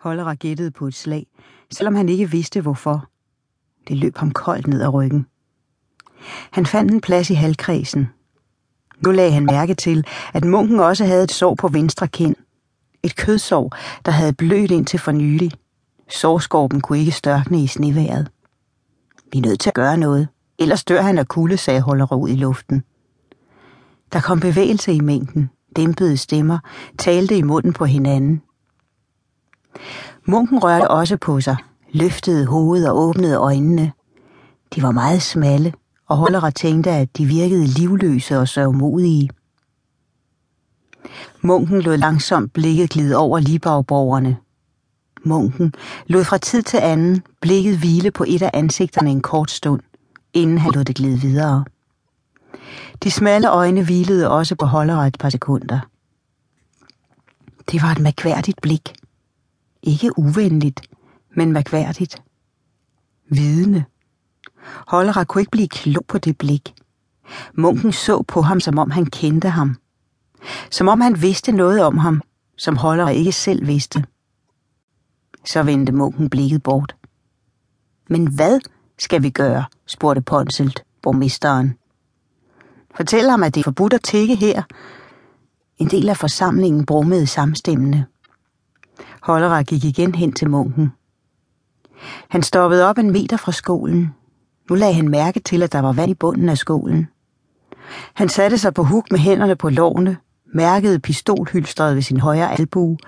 Hollera gættede på et slag, selvom han ikke vidste hvorfor. Det løb ham koldt ned ad ryggen. Han fandt en plads i halvkredsen. Nu lagde han mærke til, at munken også havde et sår på venstre kind. Et kødsår, der havde blødt ind til for nylig. Sårskorpen kunne ikke størkne i sneværet. Vi er nødt til at gøre noget, ellers dør han af kulde, sagde Hollera ud i luften. Der kom bevægelse i mængden, dæmpede stemmer, talte i munden på hinanden. Munken rørte også på sig, løftede hovedet og åbnede øjnene. De var meget smalle, og Hollera tænkte, at de virkede livløse og sørgmodige. Munken lod langsomt blikket glide over libagborgerne. Munken lod fra tid til anden blikket hvile på et af ansigterne en kort stund, inden han lod det glide videre. De smalle øjne hvilede også på Hollera et par sekunder. Det var et mærkværdigt blik. Ikke uvenligt, men mærkværdigt. Vidende. Hollerer kunne ikke blive klog på det blik. Munken så på ham, som om han kendte ham. Som om han vidste noget om ham, som Hollera ikke selv vidste. Så vendte munken blikket bort. Men hvad skal vi gøre, spurgte Ponselt, borgmesteren. Fortæl ham, at det er forbudt at tække her. En del af forsamlingen brummede samstemmende. Hollera gik igen hen til munken. Han stoppede op en meter fra skolen. Nu lagde han mærke til, at der var vand i bunden af skolen. Han satte sig på huk med hænderne på lårene, mærkede pistolhylstret ved sin højre albue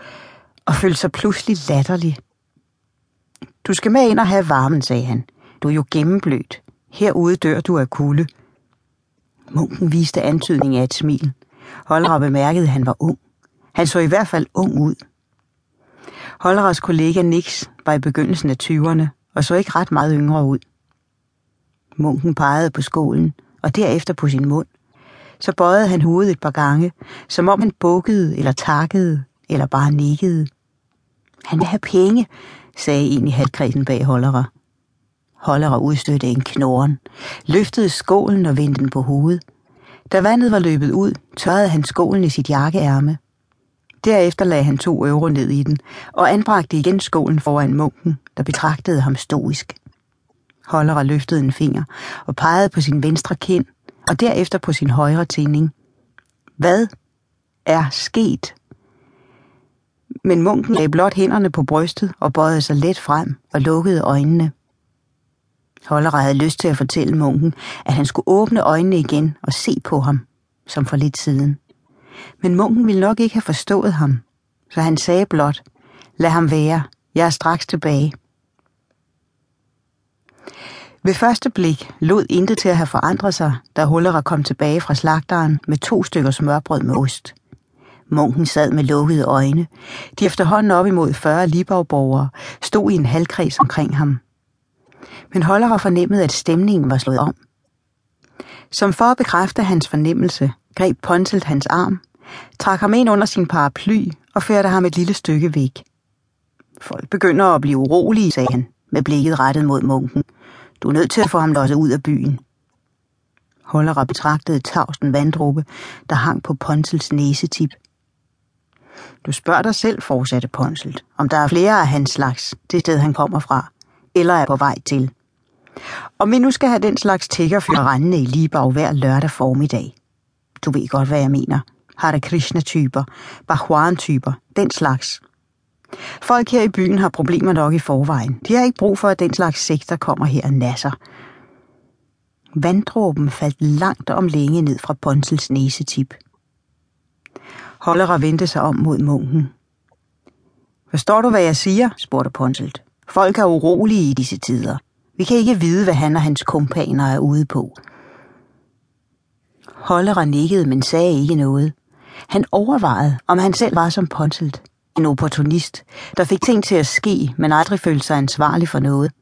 og følte sig pludselig latterlig. Du skal med ind og have varmen, sagde han. Du er jo gennemblødt. Herude dør du af kulde. Munken viste antydning af et smil. Holdra bemærkede, at han var ung. Han så i hvert fald ung ud. Holleras kollega Nix var i begyndelsen af 20'erne og så ikke ret meget yngre ud. Munken pegede på skålen og derefter på sin mund. Så bøjede han hovedet et par gange, som om han bukkede eller takkede eller bare nikkede. Han vil have penge, sagde en i halvkredsen bag Hollera. Hollera udstødte en knoren, løftede skålen og vendte den på hovedet. Da vandet var løbet ud, tørrede han skålen i sit jakkeærme. Derefter lagde han to euro ned i den, og anbragte igen skålen foran munken, der betragtede ham stoisk. Hollera løftede en finger og pegede på sin venstre kind, og derefter på sin højre tænding. Hvad er sket? Men munken lagde blot hænderne på brystet og bøjede sig let frem og lukkede øjnene. Hollera havde lyst til at fortælle munken, at han skulle åbne øjnene igen og se på ham, som for lidt siden. Men munken ville nok ikke have forstået ham, så han sagde blot, lad ham være, jeg er straks tilbage. Ved første blik lod intet til at have forandret sig, da Hullera kom tilbage fra slagteren med to stykker smørbrød med ost. Munken sad med lukkede øjne. De efterhånden op imod 40 libavborgere stod i en halvkreds omkring ham. Men Hollera fornemmede, at stemningen var slået om. Som for at bekræfte hans fornemmelse, greb Ponselt hans arm, trak ham ind under sin paraply og førte ham et lille stykke væk. Folk begynder at blive urolige, sagde han, med blikket rettet mod munken. Du er nødt til at få ham losset ud af byen. Hollera betragtede tavsten vanddråbe, der hang på Ponsels næsetip. Du spørger dig selv, fortsatte Ponselt, om der er flere af hans slags, det sted han kommer fra, eller er på vej til. Om vi nu skal have den slags tiggerfyr rendende i Libau hver lørdag formiddag. Du ved godt, hvad jeg mener. Hare Krishna-typer, Bhagwan-typer, den slags. Folk her i byen har problemer nok i forvejen. De har ikke brug for, at den slags sekter kommer her og nasser. Vanddråben faldt langt om længe ned fra Ponsels næsetip. Hollera vendte sig om mod munken. Forstår du, hvad jeg siger? spurgte Ponselt. Folk er urolige i disse tider. Vi kan ikke vide, hvad han og hans kompaner er ude på. Hollera nikkede, men sagde ikke noget. Han overvejede, om han selv var som Ponselt. En opportunist, der fik ting til at ske, men aldrig følte sig ansvarlig for noget.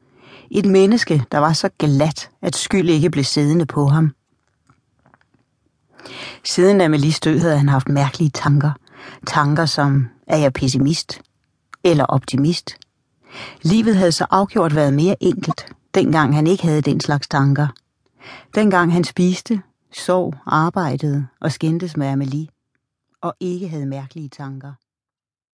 Et menneske, der var så glat, at skyld ikke blev siddende på ham. Siden Amelies død havde han haft mærkelige tanker. Tanker som, er jeg pessimist? Eller optimist? Livet havde så afgjort været mere enkelt, dengang han ikke havde den slags tanker. Dengang han spiste, sov, arbejdede og skændtes med Amelie, og ikke havde mærkelige tanker.